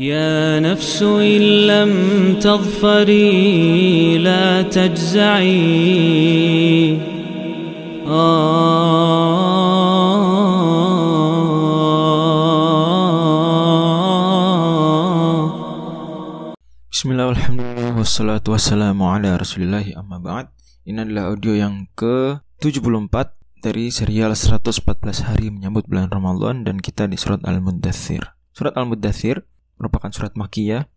يا نفس إن لم تظفري لا تجزعي Bismillah, alhamdulillah, wassalatu wassalamu ala rasulillahi amma ba'd Ini adalah audio yang ke-74 dari serial 114 hari menyambut bulan Ramadan dan kita di surat Al-Muddathir Surat Al-Muddathir merupakan surat Makiyah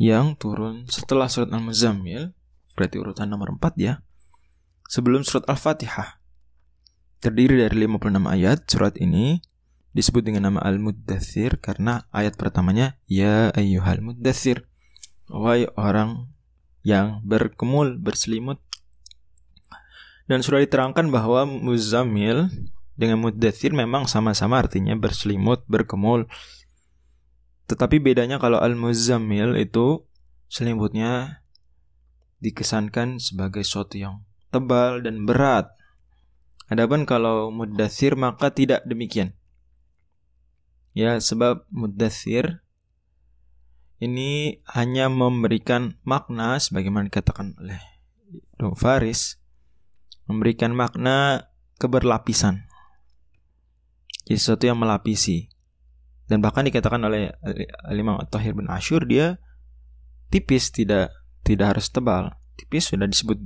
yang turun setelah surat Al-Muzammil Berarti urutan nomor 4 ya Sebelum surat Al-Fatihah Terdiri dari 56 ayat, surat ini disebut dengan nama Al-Muddathir karena ayat pertamanya Ya ayyuhal muddathir Wahai orang yang berkemul, berselimut. Dan sudah diterangkan bahwa muzamil dengan mudathir memang sama-sama artinya berselimut, berkemul. Tetapi bedanya kalau al-muzammil itu selimutnya dikesankan sebagai sesuatu yang tebal dan berat. Adapun kalau mudathir maka tidak demikian. Ya, sebab mudathir ini hanya memberikan makna sebagaimana dikatakan oleh Dong Faris memberikan makna keberlapisan jadi sesuatu yang melapisi dan bahkan dikatakan oleh Imam At-Tahir bin Ashur dia tipis tidak tidak harus tebal. Tipis sudah disebut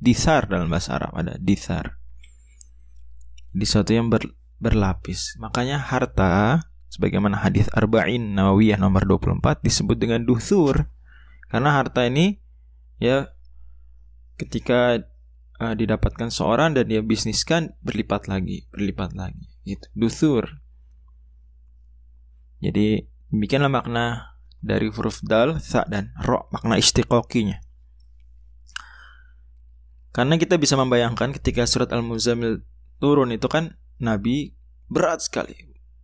disar dalam bahasa Arab ada disar di sesuatu yang ber, berlapis. Makanya harta sebagaimana hadis Arba'in Nawawiyah nomor 24 disebut dengan duthur. Karena harta ini ya ketika uh, didapatkan seorang dan dia bisniskan berlipat lagi berlipat lagi. Gitu. Duthur jadi demikianlah makna dari huruf dal, sa dan ro makna istiqoqinya. Karena kita bisa membayangkan ketika surat Al-Muzammil turun itu kan Nabi berat sekali.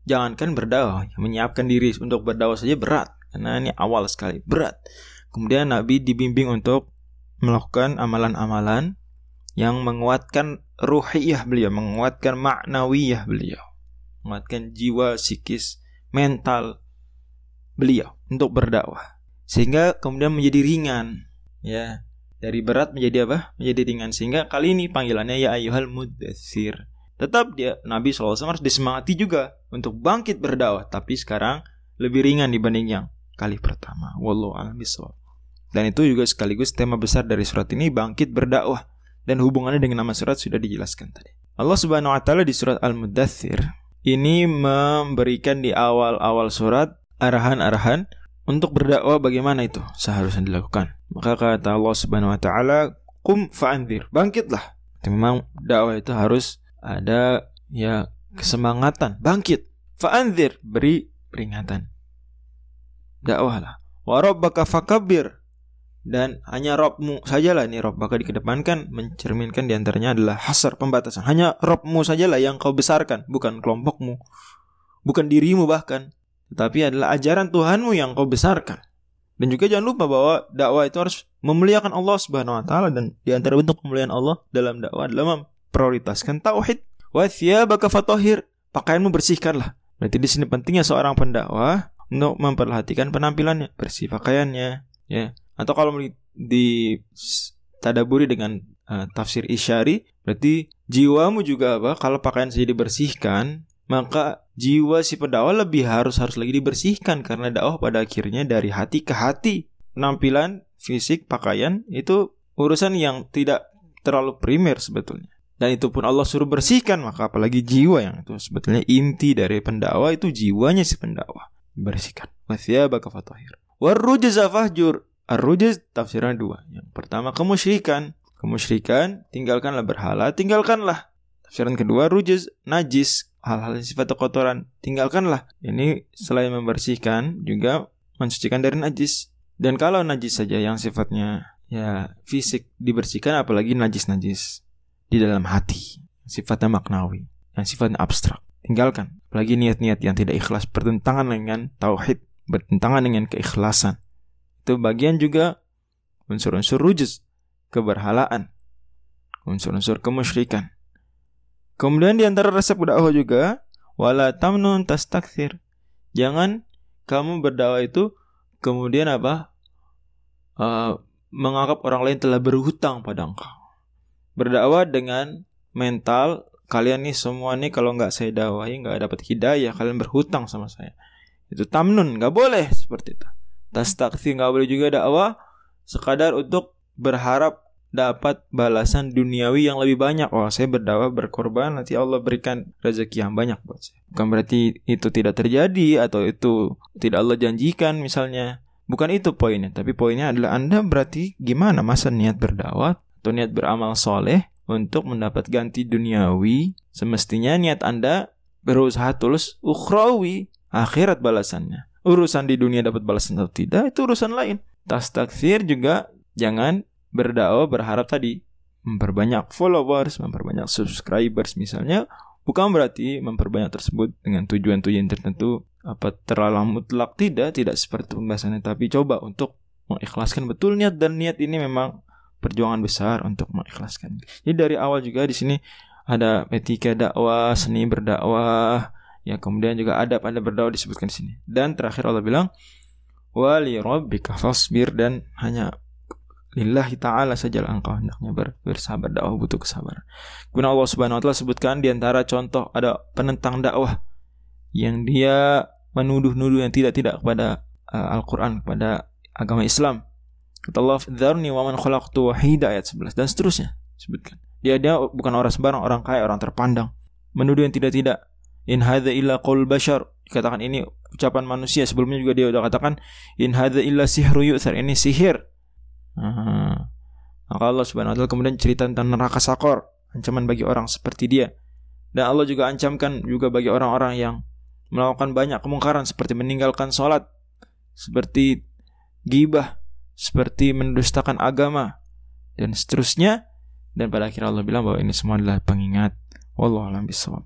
Jangankan berdakwah, menyiapkan diri untuk berdakwah saja berat. Karena ini awal sekali, berat. Kemudian Nabi dibimbing untuk melakukan amalan-amalan yang menguatkan ruhiyah beliau, menguatkan maknawiyah beliau, menguatkan jiwa, psikis, mental beliau untuk berdakwah. Sehingga kemudian menjadi ringan, ya. Dari berat menjadi apa? Menjadi ringan. Sehingga kali ini panggilannya ya ayyuhal mudathir Tetap dia Nabi SAW harus disemangati juga untuk bangkit berdakwah, tapi sekarang lebih ringan dibanding yang kali pertama. Wallahu a'lam Dan itu juga sekaligus tema besar dari surat ini bangkit berdakwah dan hubungannya dengan nama surat sudah dijelaskan tadi. Allah Subhanahu wa taala di surat Al-Mudathir ini memberikan di awal-awal surat arahan-arahan untuk berdakwah bagaimana itu seharusnya dilakukan. Maka kata Allah Subhanahu wa taala, "Qum fa'anzir." Bangkitlah. Memang dakwah itu harus ada ya kesemangatan, bangkit. Fa'anzir, beri peringatan. Dakwahlah. Wa rabbaka fakabbir. Dan hanya Robmu sajalah ini Rob bakal dikedepankan mencerminkan di antaranya adalah hasar pembatasan. Hanya Robmu sajalah yang kau besarkan, bukan kelompokmu, bukan dirimu bahkan, tetapi adalah ajaran Tuhanmu yang kau besarkan. Dan juga jangan lupa bahwa dakwah itu harus memuliakan Allah Subhanahu wa taala dan di antara bentuk pemuliaan Allah dalam dakwah adalah prioritaskan tauhid. Wa thiyabaka fatahhir. Pakaianmu bersihkanlah. Berarti di sini pentingnya seorang pendakwah untuk memperhatikan penampilannya, bersih pakaiannya, ya. Atau kalau di tadaburi dengan uh, tafsir isyari, berarti jiwamu juga apa? Kalau pakaian saja dibersihkan, maka jiwa si pendakwah lebih harus harus lagi dibersihkan karena dakwah pada akhirnya dari hati ke hati. Penampilan, fisik, pakaian itu urusan yang tidak terlalu primer sebetulnya dan itu pun Allah suruh bersihkan maka apalagi jiwa yang itu sebetulnya inti dari pendakwa itu jiwanya si pendakwa bersihkan wathiyabaka fatahir warrujuz fahjur. Arrujuz tafsiran dua. Yang pertama kemusyrikan. Kemusyrikan tinggalkanlah berhala tinggalkanlah. Tafsiran kedua rujuz najis. Hal-hal yang sifat kotoran tinggalkanlah. Ini selain membersihkan juga mensucikan dari najis. Dan kalau najis saja yang sifatnya ya fisik dibersihkan apalagi najis-najis di dalam hati, sifatnya maknawi, yang sifatnya abstrak. Tinggalkan, apalagi niat-niat yang tidak ikhlas bertentangan dengan tauhid, bertentangan dengan keikhlasan. Itu bagian juga unsur-unsur rujus, keberhalaan, unsur-unsur kemusyrikan. Kemudian di antara resep dakwah juga wala tamnun tastakthir. Jangan kamu berdakwah itu kemudian apa? Uh, menganggap orang lain telah berhutang pada engkau. Berdakwah dengan mental kalian nih semua nih kalau nggak saya dakwahi nggak dapat hidayah kalian berhutang sama saya. Itu tamnun nggak boleh seperti itu. Tas taksi nggak boleh juga dakwah sekadar untuk berharap dapat balasan duniawi yang lebih banyak. Oh, saya berdakwah berkorban nanti Allah berikan rezeki yang banyak buat saya. Bukan berarti itu tidak terjadi atau itu tidak Allah janjikan misalnya. Bukan itu poinnya, tapi poinnya adalah Anda berarti gimana masa niat berdakwah atau niat beramal soleh untuk mendapat ganti duniawi. Semestinya niat Anda berusaha tulus ukhrawi, akhirat balasannya. Urusan di dunia dapat balasan atau tidak itu urusan lain. Tas takfir juga jangan berdakwah berharap tadi memperbanyak followers, memperbanyak subscribers misalnya, bukan berarti memperbanyak tersebut dengan tujuan-tujuan tertentu apa terlalu mutlak tidak tidak seperti pembahasannya tapi coba untuk mengikhlaskan betul niat dan niat ini memang perjuangan besar untuk mengikhlaskan. Jadi dari awal juga di sini ada etika dakwah, seni berdakwah, ya kemudian juga adab ada berdakwah disebutkan di sini. Dan terakhir Allah bilang wali rabbika fasbir dan hanya lillahi ta'ala saja engkau hendaknya ber, bersabar dakwah butuh kesabaran. Kemudian Allah Subhanahu wa taala sebutkan di antara contoh ada penentang dakwah yang dia menuduh-nuduh yang tidak-tidak kepada uh, Al-Qur'an kepada agama Islam. Kata Allah, "Dzarni wa man khalaqtu wahida" ayat 11 dan seterusnya sebutkan. Dia dia bukan orang sembarang, orang kaya, orang terpandang. Menuduh yang tidak-tidak. In hadza illa qaul bashar. Dikatakan ini ucapan manusia. Sebelumnya juga dia sudah katakan in hadza illa sihru yu'thar. Ini sihir Aha. Maka Allah Subhanahu wa taala kemudian cerita tentang neraka sakor, ancaman bagi orang seperti dia. Dan Allah juga ancamkan juga bagi orang-orang yang melakukan banyak kemungkaran seperti meninggalkan sholat, seperti gibah, seperti mendustakan agama, dan seterusnya. Dan pada akhirnya Allah bilang bahwa ini semua adalah pengingat. Wallahu a'lam bishawab.